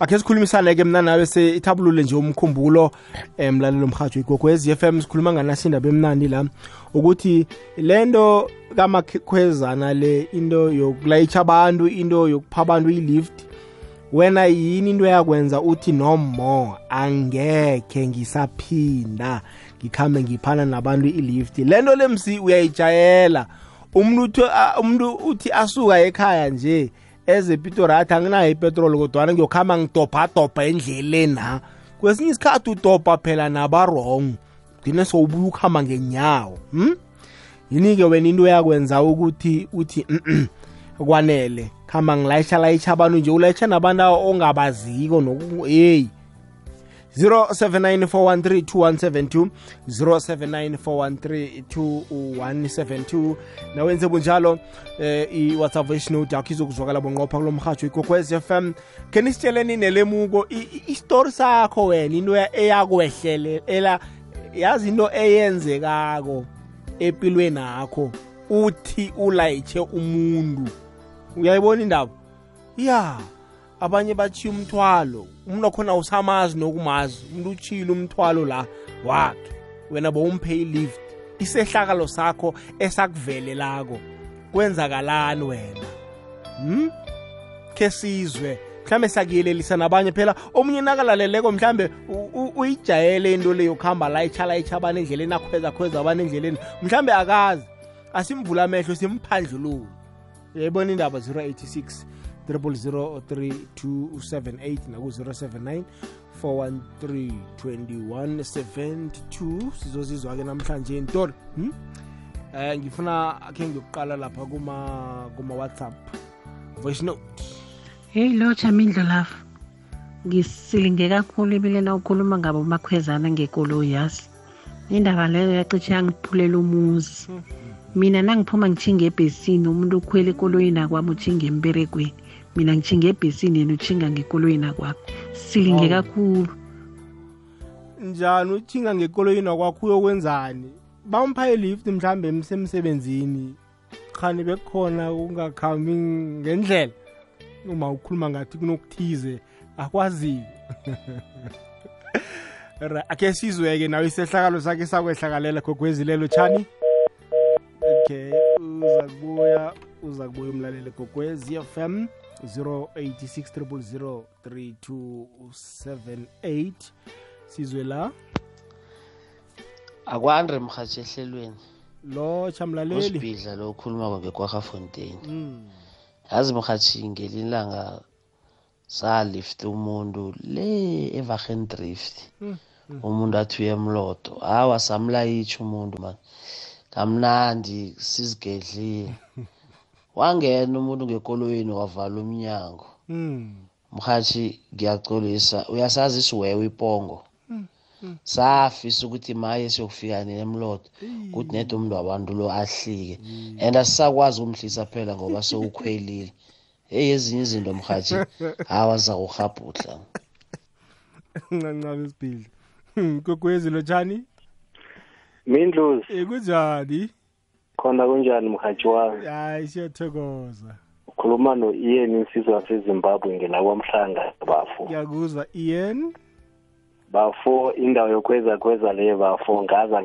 akhe sikhulumisane-ke mna nawe ithabulule nje umkhumbulo um mlalelo mhatsho igogwezi FM sikhuluma nganasindaba emnandi la ukuthi lento kamakhwezana le into yokulayitsha abantu into yokupha abantu i-lift wena yini into yakwenza uthi no more angekhe ngisaphinda ngikhambe ngiphana nabantu i-lift? Lento lemsi uyayijayela. Umuntu umuntu uthi asuka ekhaya nje eze epitori anginayo ipetroli kodwana ngiyokuhamba ngidobhadobha endleleni na kwesinye isikhathi udobha phela nabarong gcine sowubuya ukuhamba ngenyawo hm? Yini-ke wena into yakwenza ukuthi uthi kwanele khamba ngilayisha layisha abantu nje ulayisha nabantu ongabaziko noku hey 0794132172 0794132172 nawenze bunjalo eh i-whatsapp voice note yakho izokuzwakala bonqopha kulo mhatsho ikokwez FM ke nisitsheleni nelemuko istori sakho wena into eyakwehlele ela yazi into eyenzekako empilweni yakho. Uthi ulayitshe umuntu. Uyayibona indaba? Ya. Abanye bachiya umthwalo umuntu wakhona usamazi nokumazi umuntu uchile umthwalo la wakhe. Wena bowumphe i-lift isehlakalo sakho esakuvelelako kwenzakalani wena? Hmm? khe sizwe mhlambe sakuyelelisa nabanye phela. Omunye nakalaleleko mhlambe uyijayele into le yokuhamba layitsha layitsha abantu endleleni akhweza khweza abantu endleleni. Mhlambe akazi asimvula amehlo simphandlulule. Yayibona indaba 086 003278 naku-079 413 2172 sizozizwa-ke namhlanje ntori hmm? eh ngifuna khe ngiyokuqala lapha kuma kuma WhatsApp voice note. Hey lo chamindlo lapha ngisilinge kakhulu ebilena ukhuluma ngabo makhwezana ngekoloyi yazi? Indaba leyo yacishe yangiphulela umuzi. Mina nangiphuma ngichinga ebhesini umuntu ukhwele ekoloyini akwami uchinga emberegweni. Mina ngichinga ebhesini yena uchinga ngekoloyini akwakho? Silinge kakhulu. Njani uchinga ngekoloyini akwakho? Uyokwenzani? Bampha ilift mhlambe emsemsebenzini. Khani bekukhona ungakhambi ngendlela. Uma ukhuluma ngathi kunokuthize akwaziyo akhe sizweke nawe isehlakalo sakhe sakwehlakalela gogwezilelo chani okay uza kubuya uza kubuya umlaleli gogwezi fm 086 3278 sizwe la? Akwandre mhathi ehlelweni lo chamlaleli. Usibhidla lo ukhuluma ngekwahafontein mm. yazi mhathi ngelilanga salift umuntu le evagendrift mm. mm. umuntu athi uyemlodo hawa samlayitsha umuntu man. Kamnandi sizigedlile. wangena umuntu ngekoloyini wavala umnyango. Mm. mhathi ngiyacolisa uyasazi isiwewe ipongo? Safisa ukuthi maye siyokufika nemlodo kuthi nede umuntu wabantu lo ahlike. And asisakwazi ukumhlisa phela ngoba sewukhwelile. Heyi ezinye izinto mhathi hawa zakuhabhudla ncancabe isibhidla gogwezi lotshani mindlozi. Kunjani? Khona kunjani mhathi wami? Hayi siyathokoza. Ukhuluma no-ian insizwa wasezimbabwe ngelakwamhlanga bafo ngiyakuzwa ian bafo indawo yokweza kweza leyo bafo ngaza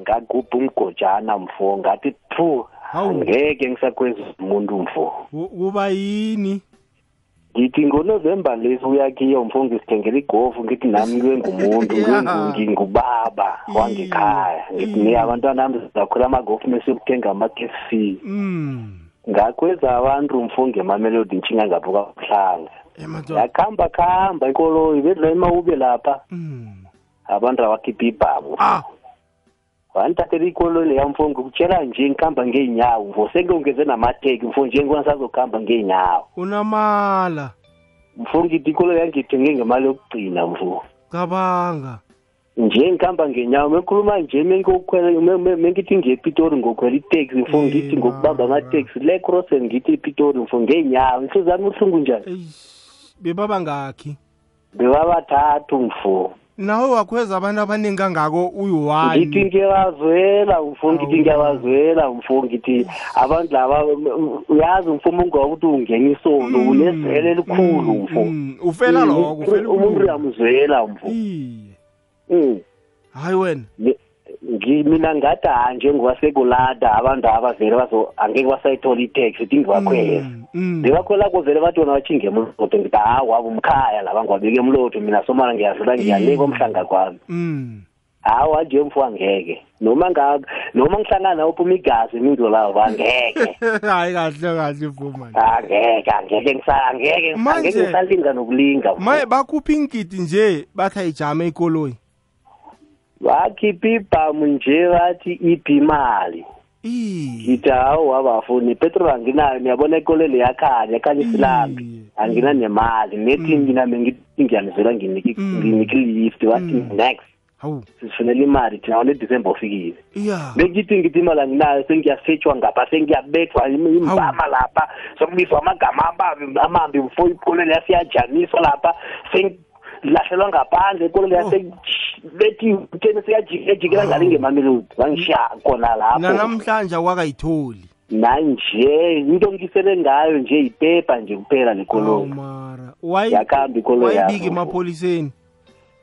ngagubha umgojana mfo? Ngathi phu angeke ngisakweza umuntu mfo. Kuba yini ngithi ngonovemba lesi uyakiyo mfo ngisithengela igofu ngithi nami kube ngumuntu ngingubaba wangekhaya. Ngithi ni abantwana ami sizakhwela amagofu mesiyokuthenga ama-k c. Ngakweza abantu mfo ngemamelodi ntshinga ngapho kabuhlanga yakuhamba kuhamba ikoloyi bedlula emawube lapha. Abantu abakhipha ibhamu. Wandithathela ikoloyi leya mfo ngikutshela nje ngihamba ngeenyawo mfo. Sekuyongeze namateki mfo nje ngisazokuhamba ngeenyawo unamala. Mfo ngithi ikoloyi yangithenge ngemali yokugcina mfo. Cabanga. Nje ngihamba ngenyawo mekhuluma nje mengiyokukhwela mengithi ngepitori ngokhwela iteksi mfo ngithi ngokubamba amateksi le crossen ngithi ipitori mfo ngeenyawo inhliziyo yami ubuhlungu njani? Bebaba ngakhi bebabathathu mfo. Nawe wakhweza abantu abaningi kangako uyi-one. Ngithi ngiyabazwela mfo ngithi ngiyabazwela mfo ngithi abantu laba uyazi mfo umuntu ukuthi ungena isolo unezwele elikhulu mfo Mm, ufela lokho ufela umuntu umuntu. uyamzwela mfo iye. Mm. hayi wena. Mi- ngi- mina ngathi ha njengowasekulada abantu abavele bazo angeke basayithola iteksi ithi ngibakhweza Mm, mm. ngibakhwela kovele bathi wona bathinge emlotho ngithi hawa wabo umkhaya laba ngiwabeke emlotho. Mina somala ngiyadlula ngiyaleka omhlanga kwami. Mm. hawa nje mfo angeke. Noma nga noma ngihlangana nawo phuma igazi imindlo lawo angeke. Hayi kahle kahle fumani angeke angeke ngisa angeke Manje- angeke ngisalinga nokulinga. Mfo. maye bakhupha ingidi nje bathi ayijame ikoloyi bakhipha ibhamu nje bathi iphi imali. Iye ngithi hawu wabafuni ipetrol anginayo niyabona ikolele yakhanya yakhanya isilambi. Iye, angina nemali nethi mina bengithi ngiyanizela nginiki Mm. nginiki lift wathi Mm. next. Hawu. Sifunela imali thina wale December ufikile. Iya. Bengithi ngithi imali anginayo sengiyasetshwa ngapha sengiyabethwa im- imbama lapha sokubizwa amagama amambi amambi before ikolele yasiyajaniswa lapha sengilahlelwa ngaphandle ikolele yase bethi utheni seyajikela ngale ngemamelodi wangishiya khona lapho. Nanamhlanje akwakayitholi nanje into ngisele ngayo nje ipepa nje kuphela Awu, lekoloyi mara Wayi- Yakhamba ikoloyi wayibika yakho. emapholiseni?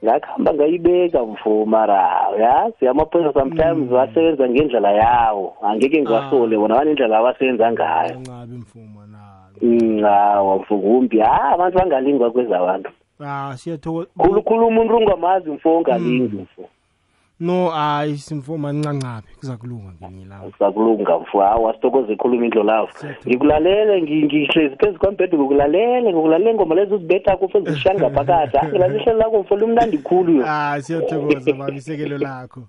Ngakuhamba ngayibeka mfo mara. Yazi amaphoyisa sometimes wasebenza ngendlela yawo. Angeke ngiwasole wona banendlela abasebenza ngayo. Angabi mfuma nabi Mm, hawa mfo kumbi. Ha abantu bangalingwa kweza abantu. Ah siyathokoza khulukhulu umuntu ungamazi mfo ungalingi mfo. No hayi simfuma ncancabe kuza kulunga ngenye ilanga sakulunga mfo. Hawa sithokoze ikhuluma indlo lawo. Ngikulalele ngi- ngihlezi phezu kwambhede ngikulalele ngikulalele ngoma lezo uzibetha kufe zishanga phakathi. Angilazi ihlelo lakho mfo limnandi khulu yo. Ah siyathokoza baba isekelo lakho.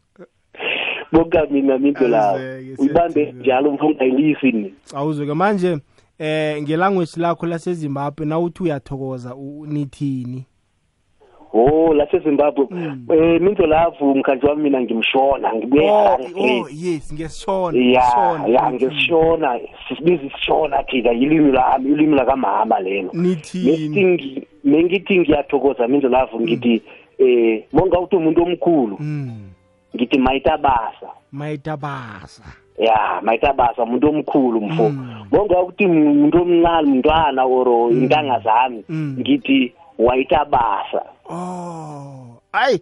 Bonka mina mindlo lawo. Azeke, uyibambe siyathokoza. njalo mfo ungayilisi ni. Awuzwe-ke manje eh ngelanguage lakho lasezimbabwe nawuthi uyathokoza u- nithini? Oh lasezimbabwe. Mm. um mindlo lavu mkhanji wami mina ngimshona ngibuye oh, Harare oh straight yes ngesishona ya Shona, ya nithini? ngesishona sibiza isishona thina yilimi lami ilimi lakamama lelo. Nithini? Ngithi- mengithi ngiyathokoza mindlo lavu ngithi eh monga uthi umuntu omkhulu. Mm. Ngithi mayitabasa mayitabasa ya mayitabasa umuntu omkhulu mfo. Mm. monga ukuthi umuntu omncane mntwana or intanga zami Mm. ngithi wayitabasa oh hayi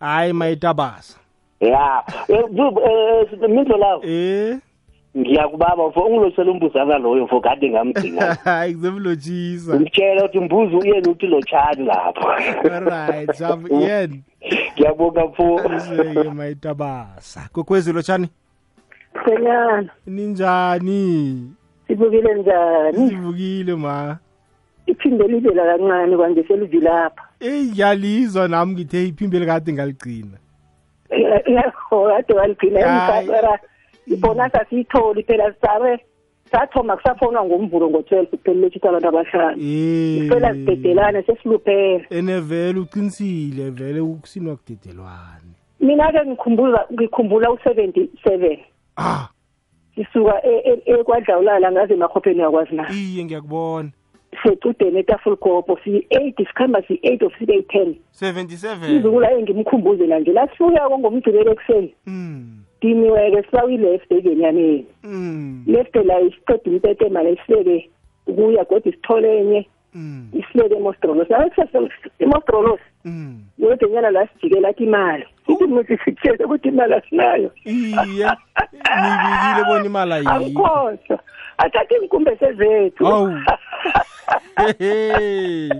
hayi mayitabasa ya Eh, bu- eh, mindlo lawo? Eh? Ngiyakubaba mfo ungilosela umbuzana loyo mfo kade ngamgcina hayi ngizemlotshisa ngitshela ukuthi mbuzo uyena uthi lotshani lapho? Alright jabu yena ngiyabonga mfo. Useke mayitabasa kokwezi lotshani Senyana, ninjani sibukile njani? sivukile ma Iphinde libela kancane kwanje selivilapha. eyi ngiyalizwa nami ngithe iphimbeli kade ngaligcina kade waligcina Hayi. emsafera. Ibonasa siyitholi phela sisabe sathoma kusafonwa ngomvulo ngo-12 kuphelile ukuthi abantu abahlanu. Phela sidedelane sesiluphele. ene vele uqinisile vele ukusinwa kudedelwane Mina ke ngikhumbula ngikhumbula u77. Ah Sisuka e- e- ekwadlawulala ngaze emakhopheni yakwazi na. iye ngiyakubona Secudeni etafulkopo si-8 sikhamba si-8 of sibe 10. 77 Izukula engimkhumbuze la nje. La sifika ngomgcibelo ekuseni. mm diniweke sibawi-left ekenyaneni mm left la isiqeda umpete mala isibeke ukuya kodwa isithole enye mm. Isibeke emostrolos emostrolos mm. Yodenyana la sijikela athi imali sithi muthi sitshele ukuthi imali asinayo iye nibikile bona imali ayikho angikhohlwa athathe inkumbe sezethu Awu. Hehe.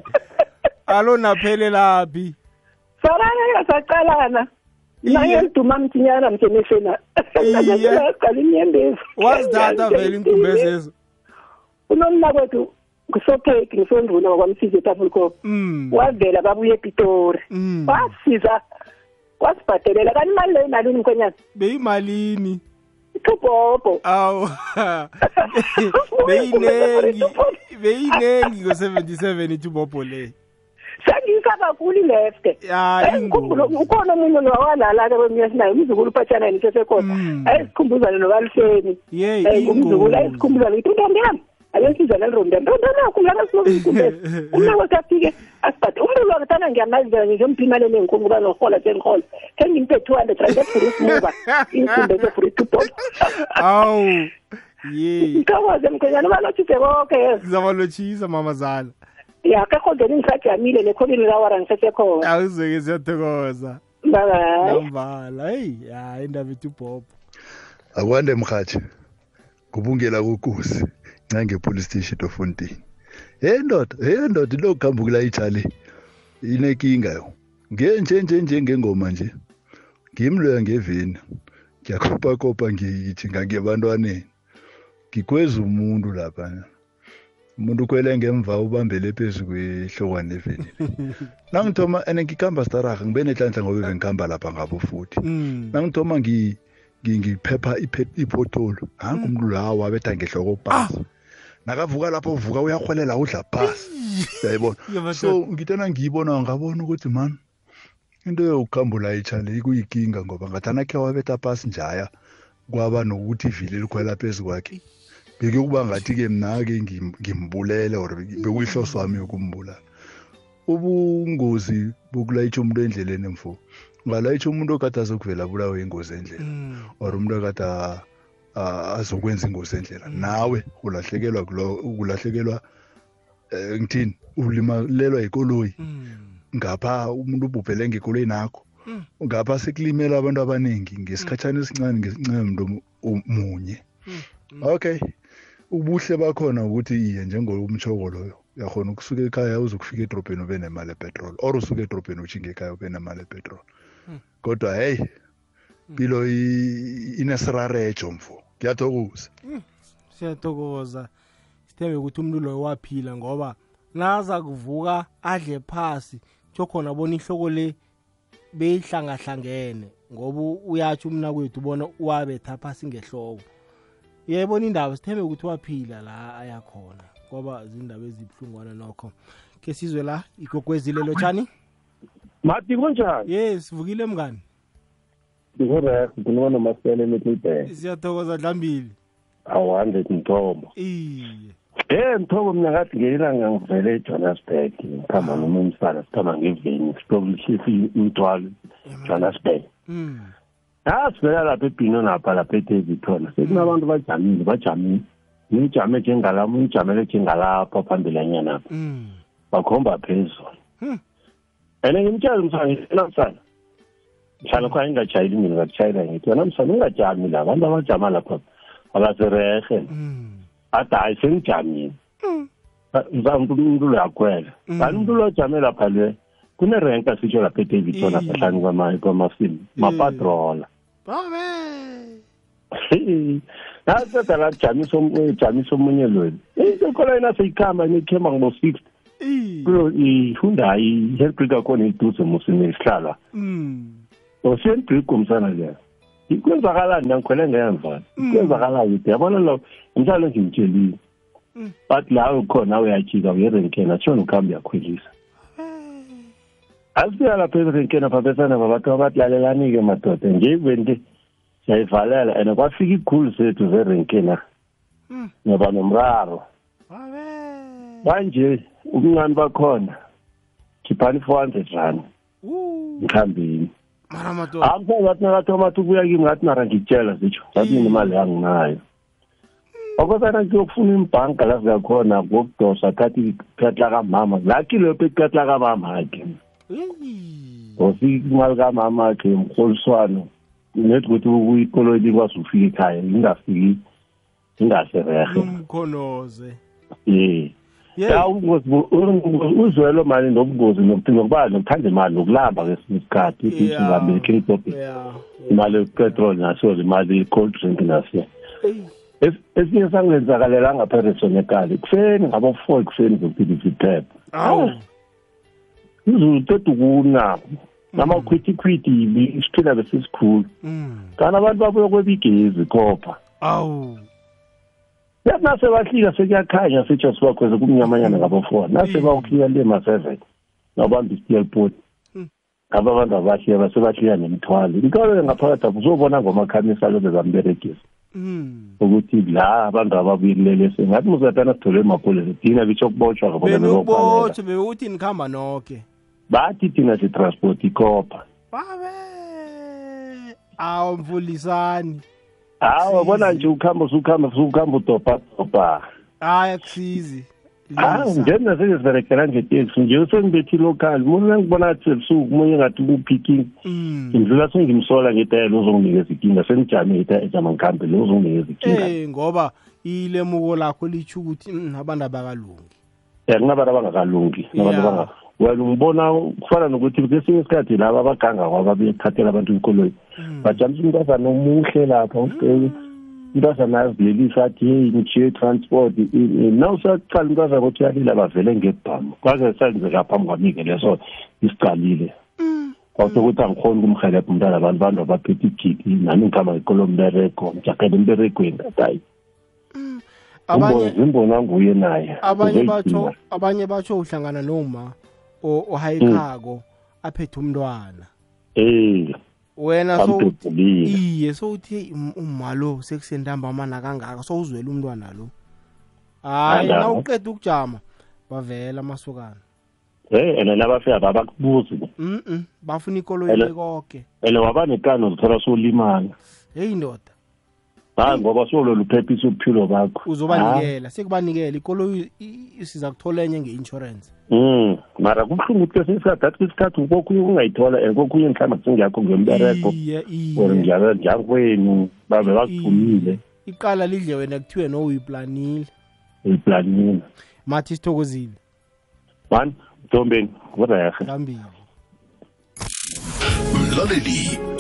alo naphele laphi sarana saqalana Iye. nangengiduma mthinyana mthemesena Iye. qala inyembezi wazithatha vele inkumbezezo unomna kwethu ngusopheki ngisonduna wakwamsizi etafulkop mm. Wavela babuye epitori. Mm. Wasiza wasibhadelela. Kanti imali leyo imalini mkhwenyana? Beyimalini. Ithubhobho awu beyinengi beyinengi ngo-77 ithubobho le. Sengiyisa kakhulu ilefte ya ngikhumbula ingozi. ukhona omunye nowalala-ke kweminye sinayo umzukulu uphatshana yena isesekhona Mm. ayesikhumbuzane nokalifeni ye um ngumzukulu ingozi. ayesikhumbuzane ngithi ntombi yami ake sizane lirombi yami ntombi yami khumbulanga sinomkumbezi umnakwethu afike asibhade umlulu wakhe lona ngiyamazela nje ngiyomphimane nenkungu kuba nohola sengihola khe ngimpe 200 rand for isimuka inkumbe ze for 2 dollars awu ye. Ngikhawaze mkhwenyana balothise konke yes ngizabalochisa mama zala ya ke khondeni ngisajamile nekhonini lawara ngisesekhona awuzeke siyathokoza. Bye bye nambala heyi hayi indaba ethu bobo akwande mhathi kubungela kokusi ncange police station ofontini hey ndoda hey ndoda lo kuhamba ukulayitsha le inenkinga yo. Ngenje nje nje ngengoma nje. Ngimloya ngeveni. Ngiyakopa kopa ngiyithi ngangebantwaneni ngikweza umuntu lapha. Umuntu kwele ngemva ubambele phezu kwehlokwane eveni. Nangithoma ene ngikhamba staraga ngibe nenhlanhla ngoba bengikhamba lapha ngabo futhi. Mm. nangithoma ngi ngi- ngiphepha iphe- iphotolo. Hangi umuntu lawo wabetha ngehloko phasi nakavuka lapho uvuka uyarhwelela udla phasi uyayibona Yabona. so ngithana ngiyibona ngabona ukuthi man into yokukhamba ulayitsha le kuyikinga ngoba ngathana khe wabetha phasi njaya kwaba nokuthi ivili likhwela phezu kwakhe bekuyokuba ngathi-ke mna-ke ngim- ngimbulele or bekuyihloso wami yokumbulala ubungozi bokulayitsha umuntu endleleni mfo ungalayitsha umuntu okade azokuvela bulawe ingozi endlela Mm. or umuntu akade a- a- azokwenza ingozi endlela. Nawe ulahlekelwa kulo ukulahlekelwa eh ngithini? Ulimalelwa ikoloyi. Mm. ngapha umuntu ubhubhele ngekoloyi nakho. Ngapha sekulimela abantu abaningi ngesikhatshana esincane mu- munye okay. Ubuhle bakhona ukuthi iye njengomtshoko loyo uyakhona ukusuka ekhaya uzokufika edrobheni ube nemali epetrol or usuke edrobheni utshinga ekhaya ube nemali epetrol kodwa heyi impilo inesirarejo mfo. Ngiyathokoza. Siyathokoza. Sithembe ukuthi umuntu loyo waphila ngoba naza kuvuka adle phasi tsho khona bona ihloko le beyihlangahlangene ngoba uyatsho umna kwethu bona wabetha phasi ngehloko yayibona indaba sithembe ukuthi waphila la ayakhona ngoba zindaba ezibuhlungwana nokho. Ke sizwe la igogwezile lotshani? Mati kunjani? Ye sivukile mngani. Ndikurek ndikhuluma nomasele emitlibe siyathokoza dlambili. Awu-hundred mthobo iye. E mthobo mina ngathi ngelilanga ngivele ejohannesburg ngihamba noma umsana sikhamba ngeveni sitokulihlisa imthwalo johannesburg. Mm. asivela lapha ebhino napha lapha edavidtona sekunabantu bajamile bajamile. Nijame njengalapha nijamele njengalapha phambilanyanapha Mm. bakhomba phezulu. Hmm. and ngimtshela msana ngitshela msana mhlala khona ngingajayeli mina ngakutshayela ngithi wena msana ungajami la abantu abajama lapha abasirehe Mm. ade hayi sengijamile mzamntu umuntu uyakhwela kanti umuntu lojame lapha le kunerenka sitsho lapha edavidtona Mm. sahlani kwama- kwamafilm mapatrola babe naseda la jamisa om- jamisa omunye loyo ikoloyi naseyikhamba nikhemba ngo-sixty Iye. kuyo ihyundai i-helbrick akhona iduze musini isihlala Mm. osiyenibrik umsana leyo kwenzakalani nangikhwele ngemva. Kwenzakalani de yabona lo umhlalo ngimtshelile but la ukhona uyajika uyerenkena tshona ukuhambe uyakhwelisa. Asifika lapha erenkeni apha besana babantu abalalelani-ke madoda nje ke siyayivalela. And kwafika ikhulu zethu zerenkena ngoba nomraro. Babe. Manje ubuncane bakhona khiphani i-four hundred rand. Ngikhambini mara madoda hayi ngathi nakathoma athi ukuya kimi ngathi mara ngitshela zitsho ngathi mina imali yanginayo. Okosana ngiyokufuna imbhanka la zikakhona ngokudosa thathi ikatla kamama. Laki leyo phe ikatla kamama akhe Eyi. ngofika imali kamama akhe mrholiswano nethi ukuthi ikoloyi likwazi ukufika ekhaya ingafiki ingaserehe umkhonoze ye. Ya ubungozi bu- ubungozi- uzwelo mali nobungozi nokuba nokuthanda imali nokulamba kwesinye isikhathi ihambe ekingdop ya imali yepetrol naso imali ye-cold drink. Es- esinye sangenzakalelanga ngapha eresonekali kuseni ngabo-four ekuseni zokuphila isiphepha awu. Izulu teda ukuna namakhwithikhwithi isiphila besisikhulu Mm. kanti abantu babuye kweba igezi khopha. Awu. Nase bahlika sekuyakhanya sitsho sibakhweze kumnyamanyana ngabo-four nase bawuhlika le ma-seven nabamba isitielpot Mm. ngaba abantu abahlika basebahlika nemithwalo. Imithwalo ngaphakathi apho uzobona ngomakhamisa lobe bamberegisa Mm. ukuthi la abantu ababuyilele sengathi musatana sithole emapholisa thina bitsho kubotshwa ngabona benukubotshwe bewuthi nikhamba noke. Bathi thina sitransport ikhopha. Babe awu mfulisani hawa bona nje ukuhamba usukhamba sukuhamba udobhadobha hayi akusizi hawu njena sengisiberekela ngeteksi nje sengibethe local mina ngibona ngathi sebusuku munye ngathi kupicking Mm. ngidlula sengimsola ngetayela uzonginikeza ikinga sengijame itayela ejama ngihambe lo uzonginikeza ikinga. Eh ngoba ilemuko lakho litsho ukuthi "Mm, abantu abakalungi ya kunabantu abangakalungi nabantu ngibona kufana nokuthi kwesinye isikhathi laba abaganga kwaba bethathela abantu ikoloyi bajamisa umntazana omuhle lapha ubheke umntazana azilelisa athi heyi ngijiye transport na usaqala umntazana ukuthi uyalila bavele ngebhamu. Kwaze senzeka phambi kwami-ke leso isicalile. Kwausokuthi angikhoni ukumhelebha umntana abantu bantu abaphethe igidi nami ngihamba ngikolo mbereko ngijakele emberekweni hayi abanye zimbona nguye naye abanye Uzoyidinga. batsho abanye batsho uhlangana noma o- ohayikako aphethe umntwana. Eh wena so iye so uthi "Hey, um- umma lo sekusentambamana kangaka so uzwela umntwana lo. Hayi na uqeda ukujama bavela amasokana. Eh ene nabafika babakubuzi mm bafuna ikoloyi Ele- lekoke ene waba nekano zithola solimala. Heyi ndoda. Hayi ngoba solo luphephisa ubuphilo bakho. Uzobanikela sekubanikela ikoloyi i- i- siza kuthola enye nge-insurance. Mm, mara kubuhlungu ukuthi kwesinye isikhathi athi isikhathi kokunye ungayithola and kokunye mhlawumbe singekho ngombereko iye or iye njalo njakwenu babe bakuthumile iqala lidle wena kuthiwe no uyiplanile. Uyiplanini mathi sithokozile. Man ntombeni kurehe ngambili mlaleli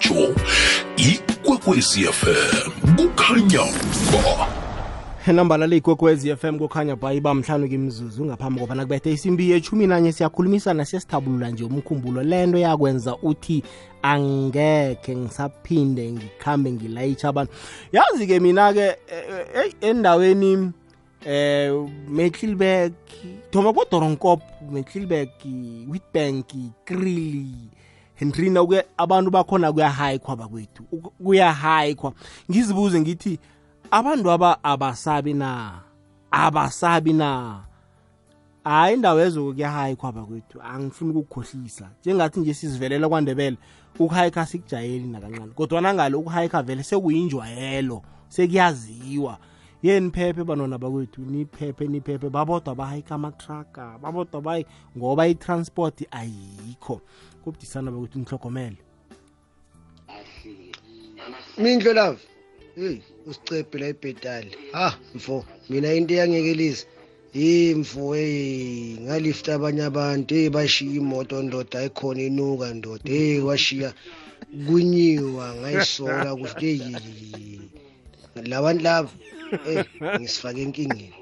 zomrhatsho ikwekwecfm kukhanya ba nambalala ikwekwezi FM kukhanya ba iba mhlanu kimzuzu ngaphambi kobana kubethe isimbi yechumi nanye siyakhulumisana siyasithabulula nje umkhumbulo. Lento yakwenza uthi angekhe ngisaphinde ngikhambe ngilayitsha abantu. Yazi-ke mina-ke eyi endaweni eh metlilberg thoma kodoronkop metlilberg witbank krill henrina kuya abantu bakhona kuyahayikhwa bakwethu. Uku- kuyahayikhwa ngizibuze ngithi abantu aba abasabi na? Abasabi na? Hayi indawo yezo kuyahayikhwa bakwethu angifuni ukukukhohlisa. Njengathi nje sizivelela kwandebele ukuhayikha sikujayeli nakancane. Kodwana ngalo ukuhayikha vele sekuyinjwayelo sekuyaziwa. Ye niphephe banona bakwethu niphephe niphephe. Babodwa bahayikha amatraka babodwa bayi ngoba i-transport ayikho. Kubudisana bakwethu nihlogomele mindlo love hey usicephe la ibhetali ha mfo mina into eyangekelisa. Hey mfo hey ngalifta abanye abantu. Hey bashiya imoto ndoda ayikhona inuka ndoda. Hey washiya kunyiwa ngayisola kuthi hey labantu lava hey ngisifake enkingeni.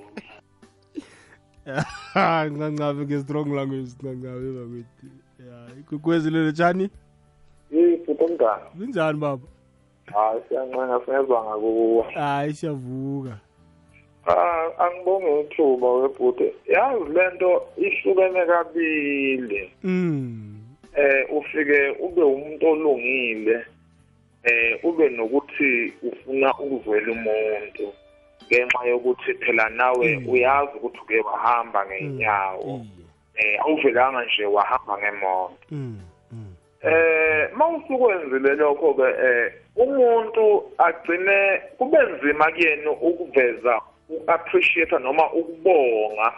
Ncancabe nge-strong language ncancabe bakwethu. Ya ikwekwezi lelo tshani Yey futomngane. kunjani baba Hayi siyancenga singezwa ngakuwe. hayi siyavuka Ah angibonge ithuba webhuti. Yazi lento ihlukene kabili. mm Eh ufike ube umuntu olungile. Eh ube nokuthi ufuna ukuvela umuntu ngenxa yokuthi phela nawe uyazi ukuthi uke wahamba ngenyawo. Eh awuvelanga nje wahamba ngemoto. mm Eh mawusukwenzile lokho ke eh umuntu agcine kube nzima kuyena ukuveza uappreciate noma ukubonga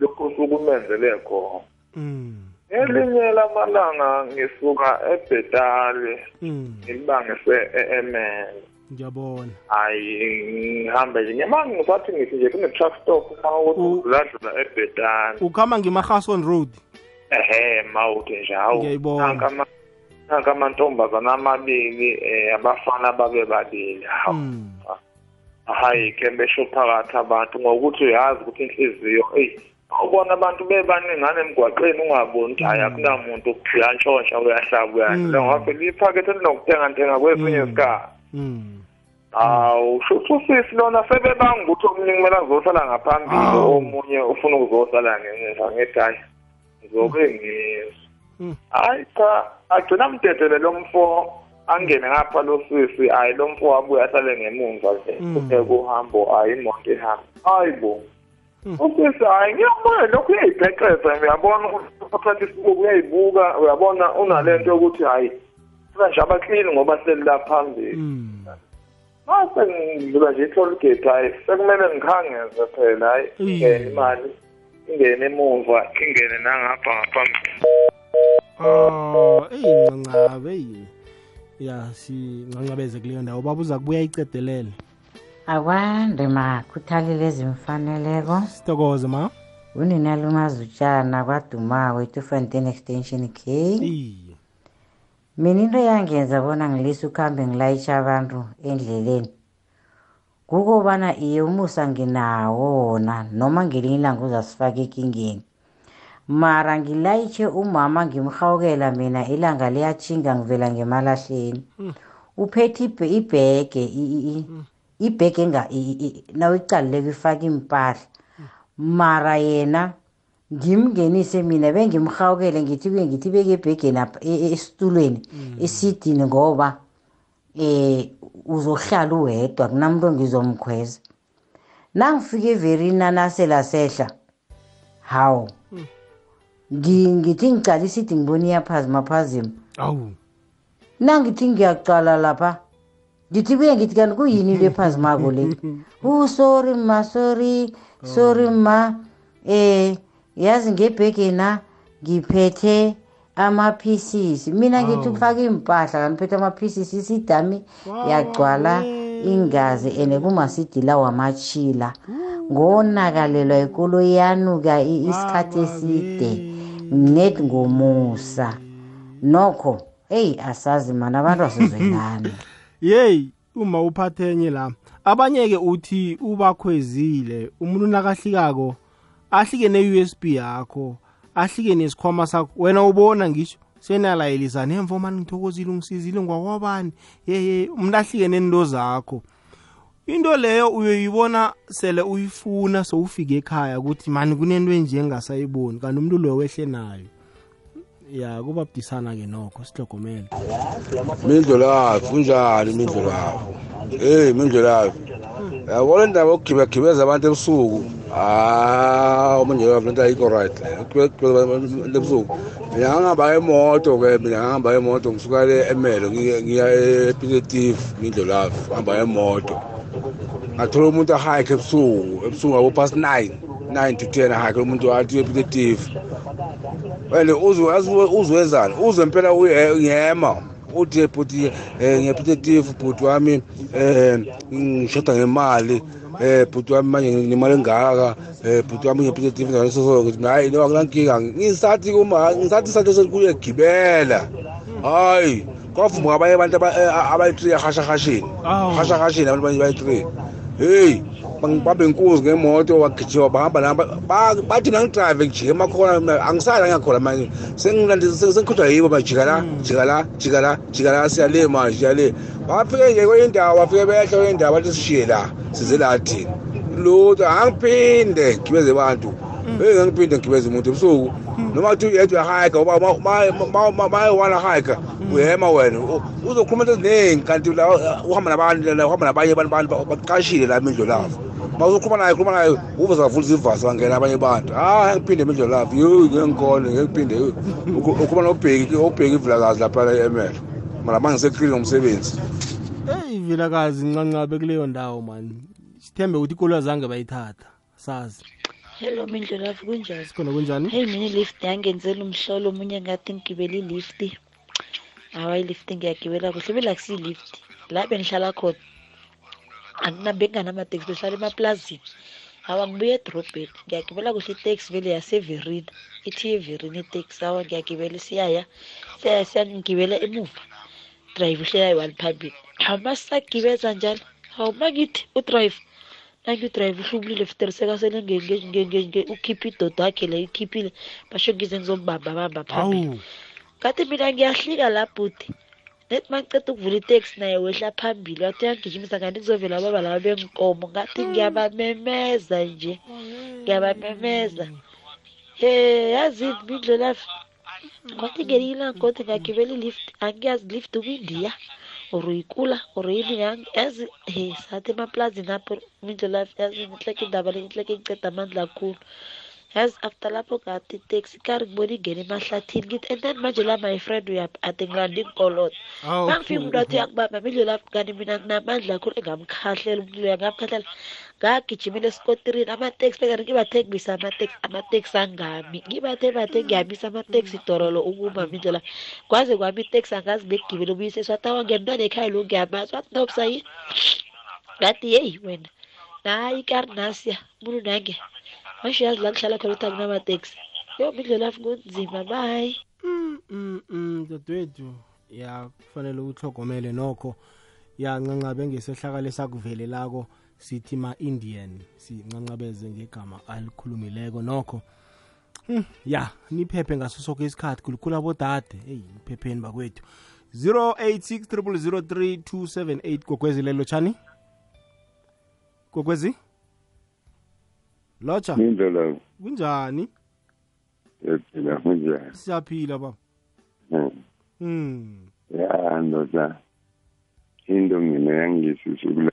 lokho sukumenzele khona. mm Elinye lamalanga ngisuka eBhetali mm ngilibangise eMen. Ngiyabona Ayi ngihambe nje ngemanga ngisathi ngithi nje kune truck stop uma ukuthi uladlula eBhetali. ukhamba ngimahason road Ehe mawuthi nje hawu. Ngiyayibona. Nanka ama- nanka amantombazana amabili eh abafana babe babili. Hawu. mm hayi ke besho phakathi abantu ngokuthi uyazi ukuthi inhliziyo eyi ubona abantu bebaningana emgwaqeni ungaboni ukuthi hayi akunamuntu uyantshontsha uyahlaba uyadla ngavele iphakethe elinokuthenga ntenga kwesinye isikhathi Mm. Awu shuthu sisi lona sebebanga ukuthi omunye kumele azosala ngaphambili omunye ufuna ukuzosala ngemuva ngethi hayi ngizobe ngizwa hayi cha agcina mdedele lo mfo angene ngapha lo sisi hayi lo mfo wabuya ahlale ngemuva nje kuthe kuhambo hayi imoto ihamba. Hayi bo. Usisi hayi ngiyabona lokhu uyayibhexeza uyabona uthatha isibuko uyayibuka uyabona unalento yokuthi hayi nje abaklini ngoba selila phambili. Mase ngidlula nje i-toll gate hayi sekumele ngikhangeze phela hayi ingene imali ingene emuva ingene nangapha ngaphambili Oh, eyi ncancabe eyi. Ya sincancabeze kuleyo ndawo. Baba uza kubuya icedelele. akwande ma khuthalile ezimfaneleko. Sithokoze ma. uninaluma utshana kwadumawo etufontein extension k. mina into yangenza bona ngilise ukuhambe ngilayitsha abantu endleleni. Kukobana iye umusa nginawo wona noma ngelinye ilanga uzasifaka ekingeni. Mara ngilayitshe umama ngimhawukela mina ilanga liyathinga ngivela ngemalahleni. Uphethe ibhe- ibhege i- i- i- ibhege enga- i- i- nawuyicalileko ifaka impahla mara yena ngimngenise mina bengimhawukele ngithi kuye ngithi beke ebhegeni apha e- e- esitulweni esidini ngoba eh uzohlala uwedwa kunamuntu ngizomkhweza nangifika everina nasela sehla hawu ngi- ngithi ngicala isidi ngibona iyaphazima phazima. Awu. Nangithi ngiyacala lapha ngithi kuye ngithi kanti kuyini le phazimako le? U sorry ma sorry sorry ma eh yazi ngebhegena ngiphethe ama-pieces mina ngithi ukufaka iy'mpahla kanti uphethe ama-pieces isidami yagcwala ingazi ene kumasidila wamachila ngonakalelwa ikolo yanuka i- isikhathi eside. net ngomusa. Nokho eyi asazi mana abantu asizwelani Yey, uma uphathenye la. Abanye ke uthi ubakhwezile, umuntu nakahlikako ahlike ne-USB yakho, ahlike nesikhwama sakho. Wena ubona ngisho senalayelisa nemvo mani ngithokozile ungisizile ngwakwabani. Yeye, umuntu ahlike nento zakho. Into leyo uyoyibona sele uyifuna sowufike ekhaya ukuthi mani kunento enje engasayiboni kanti umuntu loyo wehle nayo. Ya kuba budisana ke nokho sihlogomele. mindlulavu kunjani mindlulavu eyi mindlulavu yabona indaba yokugibagibeza abantu ebusuku? Hayi umindlulavu lento ayikho right leyo ebusuku. Mina ngangihamba ngemoto ke mina ngahamba ngemoto ngisuka le emelo ngiya ngiya epitetive mindlulavu ngihamba ngemoto. Ngathola umuntu ahayikhe ebusuku ebusuku ngabo past nine nine to ten ahayikhe umuntu athi epitetive and uzwezani uzwe mpela uyema uthi bhuti um ngiyapitative bhuti wami um ngishoda ngemali um bhuti wami manje nemali engaka um bhuti wami ngiyapitative ngithi hayi no akulankinga ngisathi kuma ngisathi isatho sekuyegibela hayi kwavuma abanye abantu abayi-three ahashahasheni ahashahasheni abantu bayi-three. Heyi babe nkuzi ngemoto wagijima bahamba nabo bathi nangidrayive ngijike emakhona angisala ngakhona manje. Sengikhutshwa yibo majika la jika la jika la jika la siya le manje siya le bafike nje kwenye indawo bafike behla kwenye indawo bathi sishiye la size la thina. Lutho angiphinde ngigibeze abantu. Eyi ngangiphinde ngigibeze umuntu ebusuku. Noma kuthi uyedwa uyahayika uba maye-one ahayika uyema wena. Uzokhuluma into eziningi kanti la uhamba nabantu la uhamba nabanye abantu baqashile la imindlo lavo. Ma uzokhuluma naye khuluma naye uve zavulisa ivasi bangena abanye abantu. Hayi angiphinde imindlo lavo. Yo ngeke ngikhone ngeke ngiphinde ukhuluma nobheki obheki ivulakazi laphana emelo mara ma ngiseklini ngomsebenzi. Eyi vilakazi ncancabe kuleyo ndawo mani sithembe ukuthi ikolo zange bayithatha. Sazi. Hello mindlulavu kunjani sikhona kunjani? Heyi mina ilift yangenzela umhlolo omunye ngathi ngigibela ilift. Hawa ilift ngiyagibela kuhle belakusilift la bengihlala khona benganamateksi behlala emaplazini. Hawa ngibuya edrobheni ngiyagibela kuhle iteksi vele yaseverina. Ithi everina iteksi hawa ngiyagibela siyaya siyaya siyangigibela emuva. Drive uhlelayi one phambili. Hawu masisagibeza njalo hawu makithi udrayive nangiyidrayive uhlubulile futeriseka sele ukhiphe idodo yakhe le ikhiphile basho ngize ngizombamba bamba phambili. Ngathi mina ngiyahlika la bhuti. Nethi maceda ukuvula iteksi naye wehla phambili. Wathi uyangijimisa kanti kuzovela ababa laba benkomo ngathi ngiyabamemeza nje. Ngiyabamemeza. He yazini mindlolafi kwathi ngelinye ilanga kodwa ngagibela ilift angiyazi lift ukwindiya yini yang- yazi he sathi emaplazini apho mindlolafi yazi inhleke indaba le inhleke ngiceda amandla kakhulu yazi after lapho kati iteksi kari ngibona ingena emahlathini ngithi and then manje la my friend uyaphi ade ngilanda inkoloto umntu mangifika wathi uyakubamba mindlolafi kanti mina nginamandla kakhulu engamkhahlela umuntu loyo angamkhahlela ngagijimela esikotirini amateksi bekani ngibathengisa amateksi amateksi angami. Ngibathe bathe ngiyamisa amateksi dorolo ukuma mindlela kwaze kwami iteksi angazi bekugibela ubuyise. Swathi awa ngemntwana ekhaya lo ngiyamazi. Wathi nobsa yini ngathi yeyi wena. Nayi ikarnasiya umuntu nange. Masho yazi la kuhlala khona uthi akunamateksi yo mindlela afi kunzima bayi Mm, mm, dadewethu ya kufanele uhlogomele nokho. Ya ncancabe ngesehlakalo esakuvelelako sithi ma-indian sincancabeze ngegama alikhulumileko nokho. Hmm, ya niphephe ngaso soke isikhathi khulukhulu abodade. Eyi niphepheni bakwethu. 086 003 gogwezi lelo tshani gogwezi? Lotsha? Indlela kunjani? Yaphila kunjani? Siyaphila baba. Hmm. hmm. Ya ndoda. Into mina yangisisa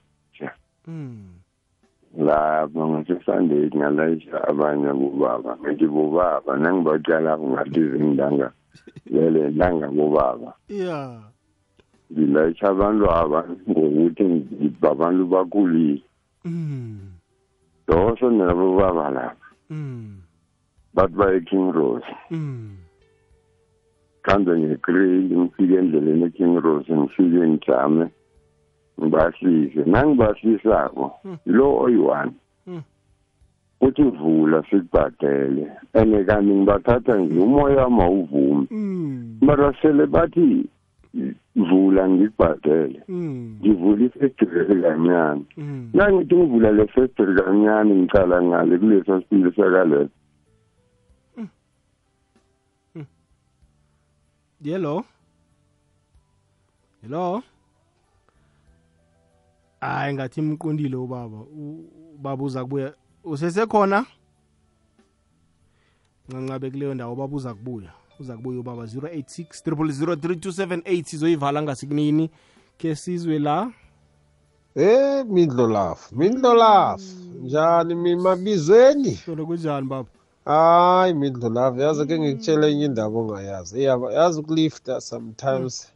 hmm. Lapho ngasesunday ngalayisha abanye kubaba ngithi bobaba nangibacala ngathi zingidanga vele langa kubaba ya. Ngilayisha abantu aba ngokuthi babantu bakhulile mm doso nabo baba lapha mm bathi baye king rose. Mm khambe ngekreyili ngifike endleleni eking rose ngifike ngijame. Ngibahlise nangibahlisako lo oyi-one. Mm. uthi vula sikubhadele. And kanti ngibathatha nje umoya wami awuvumi. Mm mara sele bathi vula ngikubhadele. Ngivula ifestiri kancane. Nangithi ngivula le festiri kancane ngicala ngale kulesa sipili sakaleso hello hello hayi ngathi imqondile ubaba. U- ubaba uza kubuya. Usesekhona ncancabe kuleyo ndawo ubaba uza kubuya. Uza kubuya ubaba 086 0003278 sizoyivala ngasikunini ke sizwe la? Eh Mindlolafu, Mindlolafu. Njani mimabizweni? solo kunjani baba? Hayi Mindlolafu, yazi ke ngikutshela enye indaba ongayazi. Iyaba yazi ukulifta sometimes.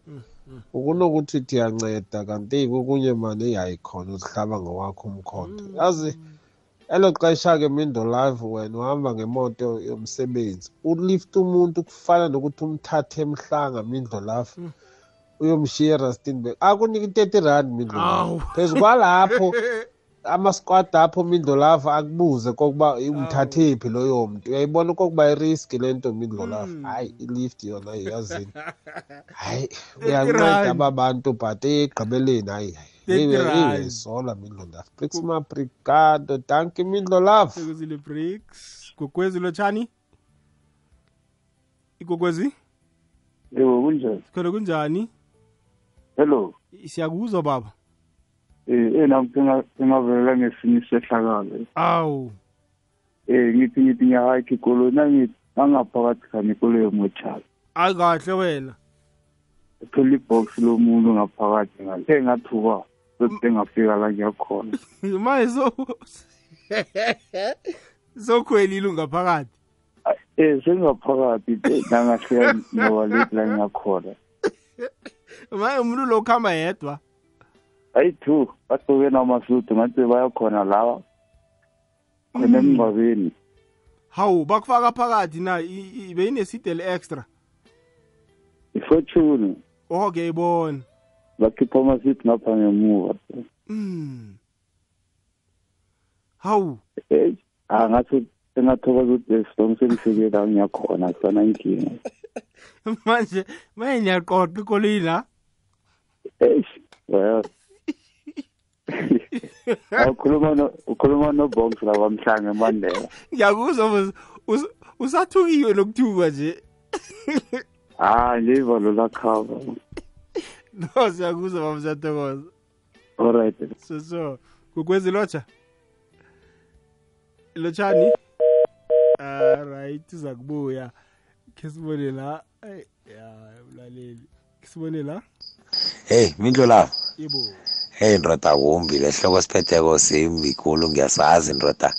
Ukunokuthi uthi uyanceda kanti kokunye manje yayikhona uzihlaba ngowakho umkhonto. Yazi elo xesha ke Mindlolafu wena uhamba ngemoto yomsebenzi. Ulift umuntu kufana nokuthi umthathe emhlanga Mindlolafu. uyomshiya Rustenburg akunika i-30 rand mindlolavu phezu kwalapho amasquad apho mindlolavu akubuze kokuba umthathephi loyo muntu uyayibona okokuba iriski le nto mindlolavu hayi ilift yona yazini hayi uyanceda aba bantu but egqibeleni hayi iyisola mindlolavu brixma brigado danki mindlolavu sekuzile breaks gogwezi lotshani? Igogwezi? Yebo kunjani khona kunjani? Hello. Siyakuzwa baba. Eh eh nami ngingavelela ngesinye isehlakalo awu. Eh ngithi ngithi ngiyahayikha ikolo nangithi angaphakathi khani ikolo yomochalo ayi kahle wena. Thola ibox lomuntu ngaphakathi ngathe ngathuka sokuthi ngafika la ngiyakhona manje so sokhwelile ungaphakathi eh sengaphakathi nangahleka ngoba late la ngiyakhona manje umuntu lo kuhamba yedwa? Ayi two. Bagcoke namasudu ngathi bayakhona lawa khona emngcwabeni. Hawu bakufaka phakathi na i- i- beyineside le-extra ifortune. Oh ngiyayibona bakhipha amasithi ngapha ngemuva. Mm. hawu. Eh angathi sengathokoza ukuthi esitong selifike la ngiyakhona sana inkinga. Manje manje niyaqoqa ikolweni la. Eish well. ukhuluma no ukhuluma nobongs la kwamhlanga eMandela ngiyakuzwa usathukiwe lokuthuka nje. Hayi ngiva lo lakhava. No siyakuzwa baba siyathokoza. Alright so so kukwezi lotsha. Lotshani? Alright uza kubuya khe sibone la. Ya mlaleli. Khe sibone la? Hey mindlo la. Yebo hey ndoda kumbi lehloko siphetheko simbi khulu ngiyasazi ndoda.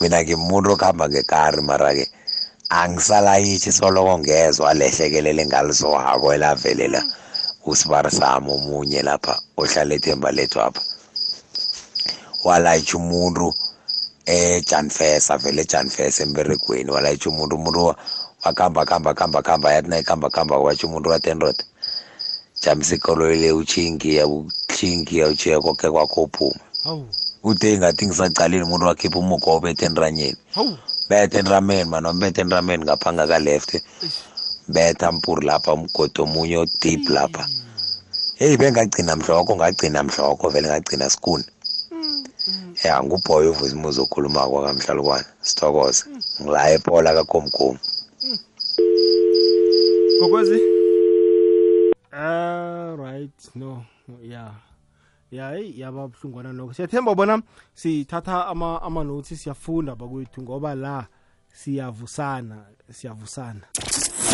Mina ngimuntu okuhamba ngekari mara-ke angisalayithi soloko ngezwa lehlekelele ngalisowako elavelela usibari sami omunye lapha ohlala ethemba lethu apha. Walayitsha umuntu ejanfes avele ejanfes emberegweni walayitsha umuntu umuntu wa- wakhamba khamba khamba khamba yathi nayikhamba khamba watsho umuntu watendoda jamisa ikoloyi le uchingiya uchingiya uchiya koke kwakho uphuma hawu. Ude ingathi ngisacalile umuntu wakhipha umugo obethe entranyeni hawu. Bethe entrameni mana mbethe entrameni ngapha ngakaleft betha mpuri lapha umgodi omunye odip lapha. Heyi bengagcina mhloko ngagcina mhloko vele ngagcina skuni ya ngubhoy uvuzimuzi okhulumako kamhlalukwana sithokoze. Ngila epola kakhomkhulu kokwezi alright no ya. Ya eyi yaba buhlungwana nokho siyathemba bona sithatha ama- ama-notes siyafunda bakwethu ngoba la siyavusana siyavusana.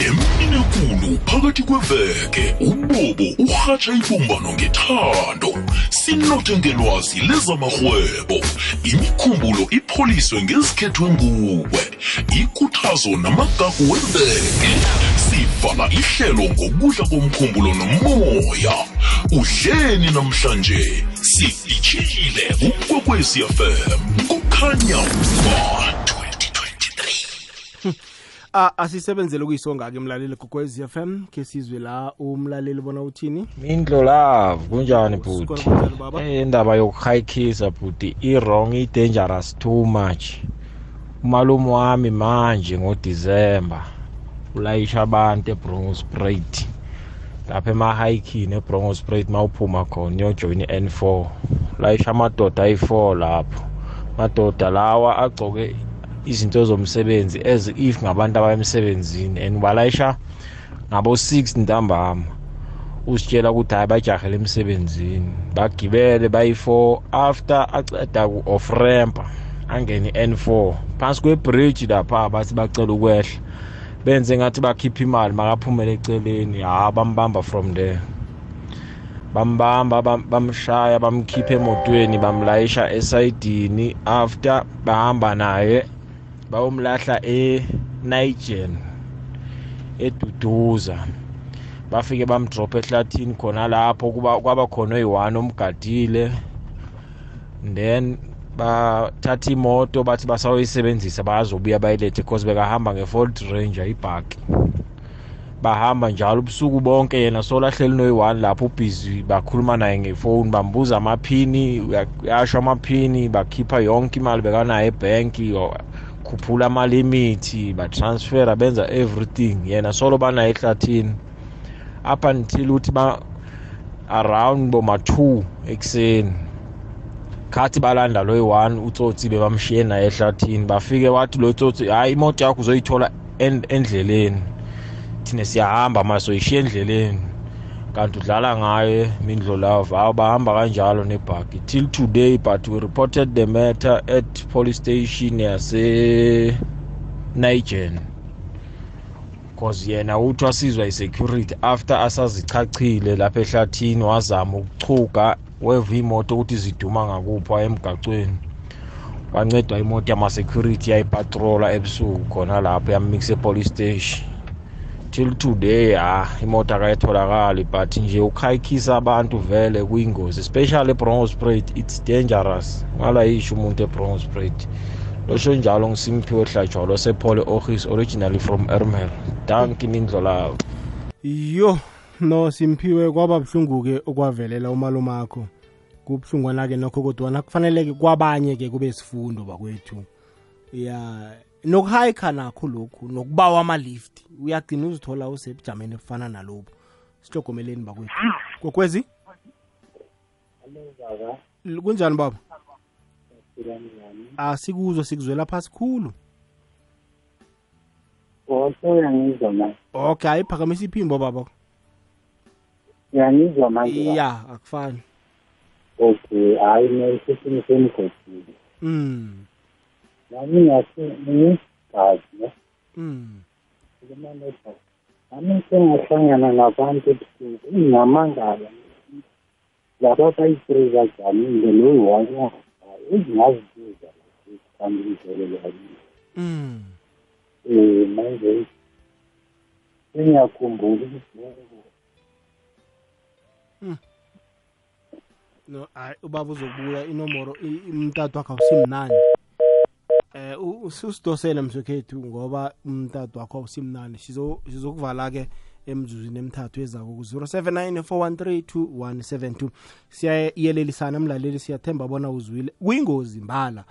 Emini ekulu phakathi kweveke ubobo urhatsha ibumbano ngethando. Sinothe ngelwazi lezamarhwebo. Imikhumbulo ipholiswe ngezikhethwe nguwe ikhuthazo namagagu weveke. Sivala ihlelo ngokudla komkhumbulo nomoya. Udleni namhlanje sidishile ukwekwecfm kukhanya ba Ah, asisebenzele ukuyisonga-ke mlaleli gokwez FM ke sizwe la umlaleli bona uthini? Mindlo love kunjani bhuti? Sikhona kunjani, baba? Eh, indaba yokuhayikisa bhuti i-wrong i-dangerous too much. Umalume wami manje ngodisemba ulayisha abantu ebrongosprat lapha emahayikini ebrongosprat ma uphuma khona uyojoyina i-n4 ulayisha amadoda ayi-4 lapho. Madoda lawa agcoke izinto zomsebenzi as if ngabantu abaya emsebenzini and balayisha ngabo-6 ntambama. Usitshela ukuthi hayi bajahele emsebenzini bagibele bayi-4 after aceda ku-off rampa angene i-n4 phansi kwebridge lapha bathi bacela ukwehla. Benze ngathi bakhipha imali makaphumele eceleni. Ha bambamba from there. Bambamba bam- bamshaya bamkhipha emotweni bamlayisha esayidini after bahamba naye bayomlahla enigen eduduza. Bafike bamdropha ehlathini khona lapho kuba kwaba khona oyi-one omgadile. Then bathatha imoto bathi basayoyisebenzisa bazobuya bayilethe because bekahamba nge-fold ranger ibhaki bahamba njalo ubusuku bonke yena solahleli noyi-one lapho ubhizi bakhuluma naye ngefoni bambuza amaphini uyasho amaphini bakhipha yonke imali bekanayo ebhenki khuphula amalimithi batransfera benza everything. Yena solo banayo ehlathini. Up until uthi ba around boma-two ekuseni. Khathi balanda loyi-one utsotsi bebamshiye naye ehlathini. Bafike wathi lo tsotsi hhayi imoto yakho uzoyithola end- endleleni. Thina siyahamba ma soyishiya endleleni. Kanti udlala ngayo mindlolava awu bahamba kanjalo nebhaki till today but we reported the matter at police station yase nigen cause yena uthi wasizwa i-security after asazichachile lapha ehlathini wazama ukuchuga weva imoto ukuthi ziduma ngakuphi emgacweni wancedwa imoto yama-security yayipatrola ebusuku khona lapho yammixa epolice station. Till today ha imoto akayitholakali but nje ukhayikhisa abantu vele kuyingozi especially ebrongospruit it's dangerous. Ngalayisho umuntu ebrongospruit losho njalo ngisimpiwe hlatshwalo sephole ohis originally from ermel. Danki mindlo lawo yo no simphiwe kwaba buhlungu-ke okwavelela umalumakho. Kubuhlungwana-ke nokho kodwana kufanele-ke kwabanye-ke kube sifundo bakwethu. Ya nokuhayikha nakho lokhu nokubawa amalift. Uyagcina uzithola usebujameni ebufana nalobu sihlogomeleni bakwethu. Kokwezi? Kunjani baba? Asikuzwa sikuzwela phasi khulu. Uyangizwa manje okay hayi phakamisa iphimbo baba. Uyangizwa manje ya akufani. Okay hayi nesisimo semgodini mm nami ngathi ngigazi ne mm khuluma nebhasi nami sengahlangana nabantu ebusuku ingamangala laba bayi-three bajamile loyi-one ezingazibuza kanti ngizolelwa yini mm um manje sengiyakhumbula ukuthi no hayi ubaba uzokubuya inomoro i- umtatu wakho awusimnani eh u- ususidosele mswekhethu ngoba umtatu wakho awusimnani Sizo- sizokuvala-ke emzuzwini emithathu ezako ku-079 413 2172 siyayelelisana mlaleli siyathemba bona uzwile. Kuyingozi mbala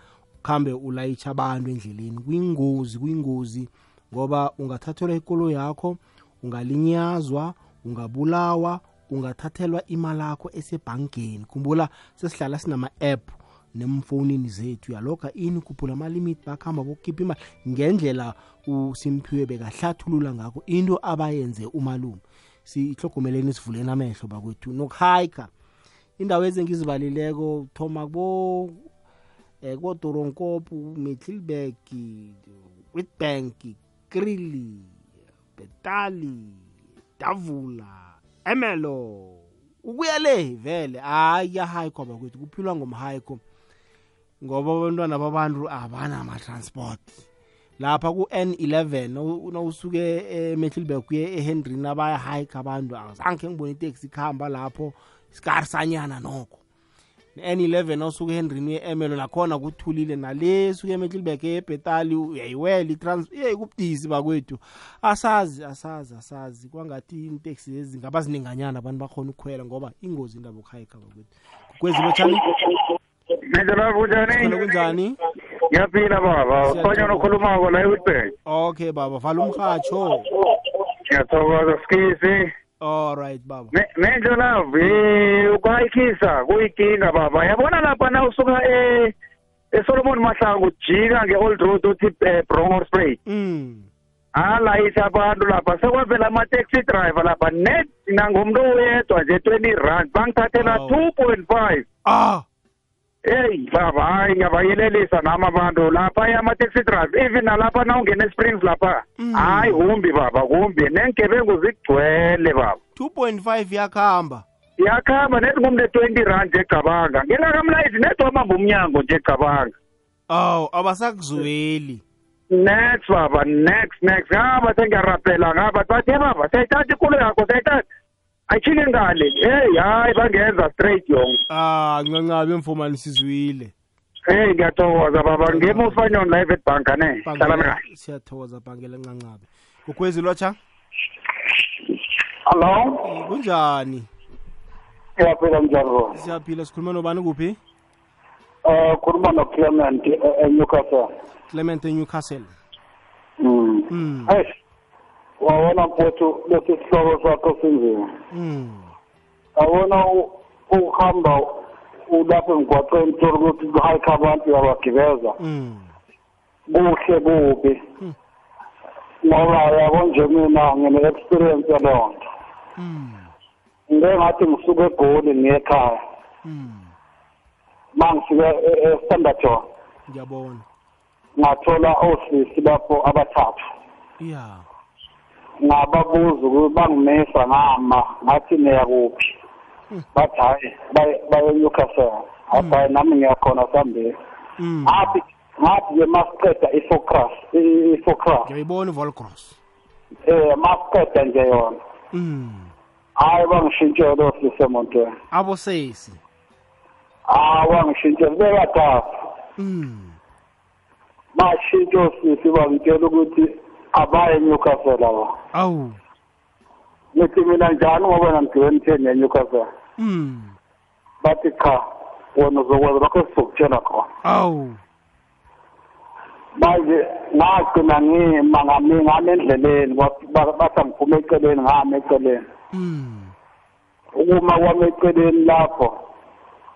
khambe ulayitsha abantu endleleni. Kuyingozi kuyingozi ngoba ungathathelwa ikolo yakho ungalinyazwa ungabulawa ungathathelwa imali yakho esebhankeni khumbula sesihlala sinama-app nemfonini zethu. Yaloga ini khuphula amalimit bakuhamba bokukhipha imali. Ngendlela usimphiwe bekahlathulula ngakho into abayenze umalume sihlogomeleni sivuleni amehlo bakwethu. Nokuhayikha indawo ezengizibalileko thoma kubo eh kodoronkop middleburg witbank krili betali davula emelo. Ukuya le vele hayi yahayikwa bakwethu kuphilwa ngomhayiko ngoba abantwana babantu abanama-transport. Lapha ku-n11 naw- nawusuke emehlilberg kuye ehenryn abayahayikha abantu azange ngibone iteksi kuhamba lapho sikarisanyana nokho. Ne-n11 nawusuke ehenryn uye-emelo nakhona kuthulile nale suke emehlilberg ebhetali uyayiwela itrans iye kubudisi bakwethu. Asazi asazi asazi kwangathi iiteksi lezi ngaba zininganyana abantu bakhona ukukhwela ngoba ingozi indaba yokuhayikha bakwethu kukwezi lotshani Mindlela kunjani? khona kunjani Ngiyaphila baba. Ufanya nokhulumako la eWitbank. okay baba vala umrhatsho Ngiyathokoza skisi. alright baba Menjo love, eh ukwayikhisa kuyinkinga baba. Yabona lapha na usuka e eSolomon Mahlangu ujika ngeOld Road uthi eh, Bronco Spray. Mm. Alayisha abantu lapha sekwavela ama-taxi driver lapha net nangomuntu oyedwa nje 20 rand bangithathela 2.5 ah Hey baba hayi ngiyabayelelisa nami abantu. Lapha ama-taxi driver even nalapha na ungena e-springs lapha hayi kumbi baba kumbi. Nengebengu zigcwele baba. 2.5 yakhamba. Yakhamba nethi ngumne 20 rand nje egabanga nginakamlayisi nethi wamamba umnyango nje egabanga awu abasakuzweli. Next baba next next. Ngaba sengiyarapela ngaba bathi "Hey, baba sayithatha ikolo yakho sayithatha ayishile ngale hey hayi bangenza straight yong ah ncancabe emfumani sizwile hey ngiyathokoza baba. Ngemufanyoni live at banka ne? Hlala Bhangela- mekahle siyathokoza bhangela ncancabe. Kukwezi lotsha Hello? kunjani? Siyaphila njani bro? siyaphila sikhuluma nobani kuphi? Eh khuluma no Clement e- eNewcastle. clement enewcastle Mm. Mm. Hey. Wawona mfowethu lesi sihloko sakho sinzima. Mm. Awona u- uhamba ulapha emgwaqeni uthola ukuthi kuhayikha abantu uyabagibeza. Mm. Kuhle kubi. Ngoba yabo nje mina ngine experience yaloo nto. Ngeke ngathi ngisuke eGoli ngiye ekhaya. Mangifika e- eStanderton ngiyabona ngathola osisi lapho abathathu. ya ngababuza ukuthi bangimesa ngama ngathi niya kuphi bathi hayi baye baye Newcastle hayi hayi nami ngiyakhona sambili ngathi ngathi nje masiqeda i-focus i-focus. Ngiyayibona ivolcross eh masiqeda nje yona. Mm. hayi bangishintshele ofisi emontweni abosesi. Hayi bangishintshele bekathathu Mm. bashintshe ofisi bangitshela ukuthi abaye eNewcastle aba awu. Ngithi mina njani ngoba nangigibeni ten eNewcastle Mm. bathi cha wona uzokwenza lokho esizokutshela khona. Awu. Manje ngagcina ngima ngami ngami endleleni bathi bathi angiphume eceleni ngami eceleni. Mm. ukuma kwami eceleni lapho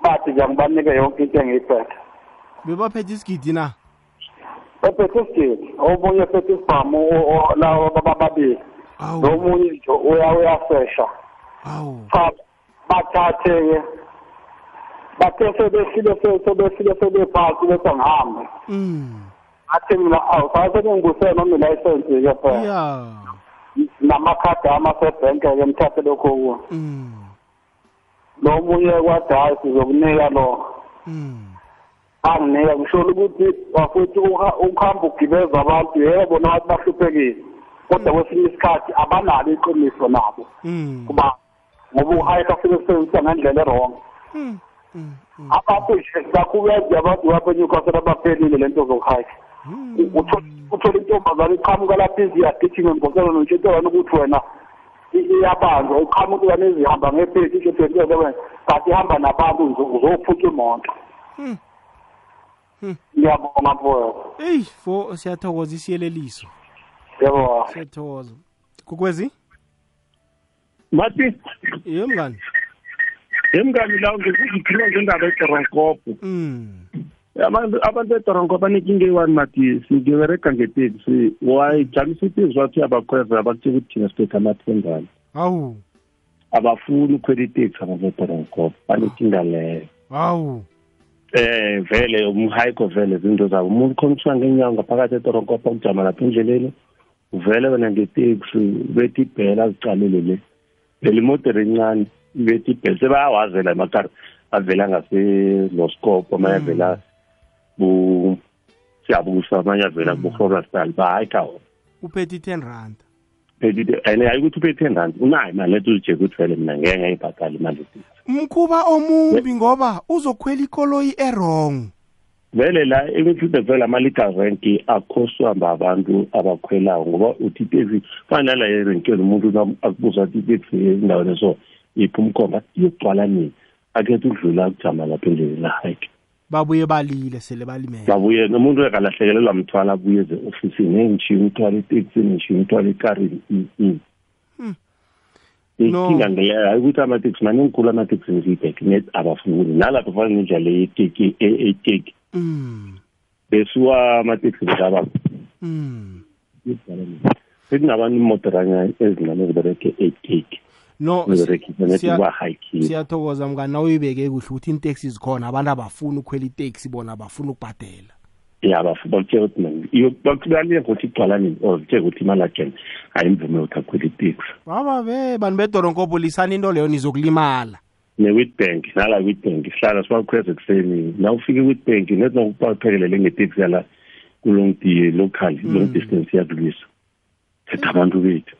bathi nje ngibanike yonke into engiyiphethe. Bebaphethe isigidi na? Ephethe isigidi omunye ephethe isibhamu o- o- lawo bababili awu nomunye nje uya uyasesha awu cha bathathe-ke bathe sebehlile se- sebehlile sebephasi bese ngihambe Mm. athi mina awu sase bengibusele noma ilayisensi-ke phela ya namakhadi ami asebhenke-ke mthathe lokho kuwo Mm. lo munye kwathi hhayi sizokunika lo Mm. Anginika ngisholo ukuthi wafethu uha- ukuhamba ugibeza abantu yebo nabathi bahluphekile kodwa kwesinye isikhathi abanalo iqiniso nabo Mm. kuba ngoba uhayika afike kusebenzisa ngendlela erong Mm. Mm. abantu nje bakhubeze abantu lapha eNewcastle abaphelile lento zokuhayika uthola intombazane iqhamuka lapha iziyagijima embosela notshintelwane ukuthi wena i- iyabanjwa iqhamuka ukane ezihamba ngephethi isho twenty seven kanti ihamba nabantu uzo- uzophuca imoto Mm. Mm. Ngiyabonga mfowethu eyi fo siyathokoza isiyeleliso. Yebo. Siyathokoza. Kukwezi? Mathi? Ye mngani. Emngani lawo ngikuzikhuluma ngendaba edoronkopo Mm. abantu abantu edoronkopo banenkinga eyi-one mati siberega ngeteksi. Wayijamisa iteksi wathi abakhweza abakutshela ukuthi thina siphethe amathengane awu. Abafuni ukhwela iteksi abantu edoronkopo banenkinga leyo. Awu. Eh vele umhayiko vele zinto zabo. Umuntu khona usuka ngenyawo ngaphakathi edoronkopo ukujama lapha endleleni uvele wena ngeteksi bethi ibhela azicalele le. Vele imodere encane bethi ibhela sebayawazela emakari avela ngaseloscope amanye avela bu siyabusa amanye avela bu-forastal bahayika wona uphethe i-ten rand. Phethe and hayi ukuthi uphethe ten rand unayo imali lethi uzijeke ukuthi vele mina ngeke ngayibhatala imali ethi mkhuba omumbi ngoba uzokhwela ikoloyi erong vele la ekuthi vele ama-legal rank akhoswamba abantu abakhwelayo ngoba uthi iteksi fana nala erenkeni umuntu na- akubuza ukuthi iteksi endaweni so yiphi umkhomba? Iyogcwala nini akhethe ukudlula kujama lapha endleleni lahayike babuye balile sele balimele babuye nomuntu ekalahlekelelwa mthwala abuye eze ofisini engishiye umthwala eteksini ngishiye umthwala ekarini mm, mm. Hmm. inkinga ngeleyo hayi ukuthi amateksi maningi khulu amateksi ngizibhek net abafuni nalapho fana nenjalo eteki eteki Mm. besuwa amateksi ngaba Mm. sekungabani imotoranya ezincane ezibereke eteki no siyathokoza mngani na uyibeke kuhle ukuthi iinteksi zikhona abantu abafuni ukhwela iteksi bona abafuni ukubhadela. Ya bakutshela ukuthi bakubalinga ukuthi igcwala nini or zitshela ukuthi imali akene ayimvume ukuthi akhwela iteksi. Baba be bantu bedoronkopo lisani into leyo nizokulimala. Ne-witbank nala witbank sihlala sibakhweza ekuseni. Na ufike i-witbank nethi nokuphelele ngeteksi yala kulong local long distance yadlulisa setha abantu bethu.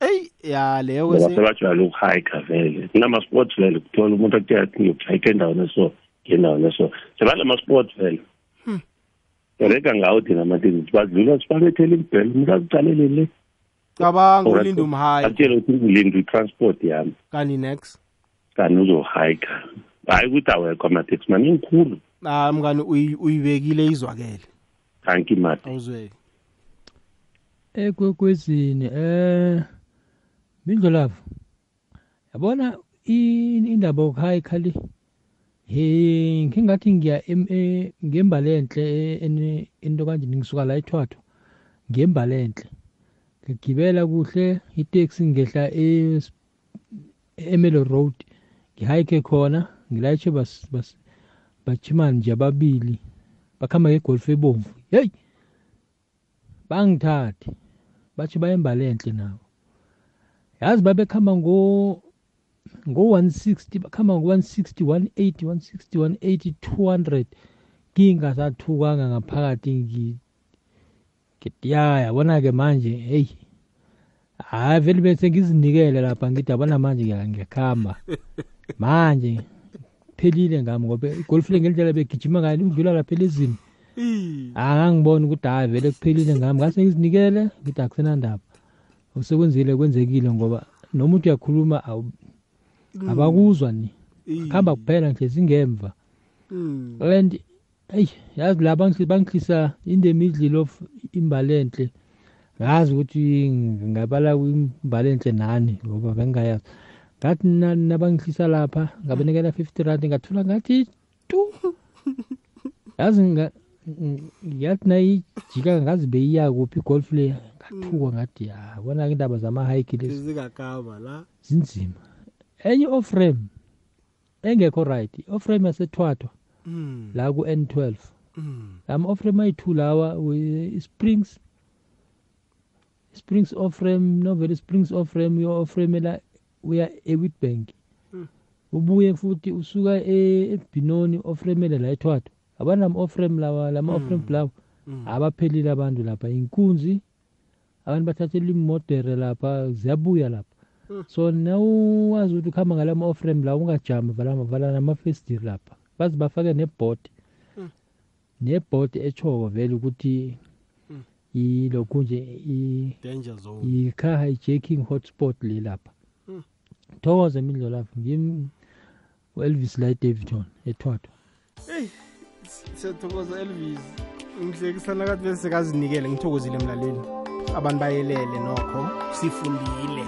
Eyi ya leyo kwese sebajwayele ukuhayika vele. Kunama-sports vele kuthola umuntu akutshela athi ngiyokuhayika endaweni eso ngendaweni eso. Sebanama-sports vele. Hmm. bereka ngawo thina amatekisi badlula sibabethele imbhele umuntu akucalele le. Cabanga ulinda umhayi akutshele ukuthi ngilinde i-transport yami. Kani next kanti uzohayika hayi ukuthi awekho amateksi maningi khulu ah mngani uyi- uyibekile izwakele. Thank you mati awuzweli ekwekwezini eh mindlolavu yabona indaba yokuhayikha le he ngingathi ngiya e- ngembalenhle e- kanje ngisuka la ethwathwa ngembalenhle ngigibela kuhle iteksi ngehla e- emelo road ngihayike khona bas bachimani nje ababili bakhamba ngegolf ebomvu. Yeyi bangithathe bathi bayembalenhle nabo. Yazi babekhamba ngo ngo-160 bakhamba ngo-160 180 160 180 200 ngingasathukanga ngaphakathi ngi- ngithi ya yabona-ke manje heyi hayi vele bese ngizinikele lapha ngithi abana manje ngiya- ngiyakhamba. Manje phelile ngami ngoba igolf le ngendlela begijima ngayo ukudlula lapha elizini angangiboni ukuthi hayi vele kuphelile ngami. Ngase ngizinikele ngithi akusenandaba okusekwenzile kwenzekile ngoba noma uthi uyakhuluma awu- Mm. abakuzwa ni. Kuhamba kuphela nje singemva. Mm. and eyi yazi la bangihli- bangihlisa in the middle of imbalenhle ngazi ukuthi ngabala imbalenhle nani ngoba bengingayazi ngathi na- nabangihlisa lapha ngabanikela fifty rand ngathola ngathi tu yazi nga- ng- yathi nayijika ngazi beyiya kuphi igolf le. Ngathuka ngathi ya bona-ke indaba zama-hike lezi zingakama la. zinzima. Enye oframe engekho right i-oframe yasethwathwa Mm. la ku-n twelve. Mm. lama oframe ayi-two lawa we- springs springs oframe novele springs oframe yo oframe la uya ewitbank. Mm. ubuye futhi usuka e- ebhinoni ofremele la ethwathwa. Abanama oframe lawa lama oframe lawa abaphelile abantu lapha. Inkunzi abantu bathathela imodere lapha ziyabuya lapha. So nawuwazi ukuthi ukuhamba ngalama oframe lawa ungajami vala vala namafestiri lapha. Baze bafake nebhodi Mm. nebhodi echoko vele ukuthi Mm. ilokhu nje i- danger zone. i-car hijacking hotspot le lapha. Mm. thokoze imidlo lapho ngim u-elvis la edavidton ethwathwa. Eyi siyathokoza elvis. Ngihlekisana kathi bese sekazinikele ngithokozile emlalweni abantu bayelele nokho sifundile.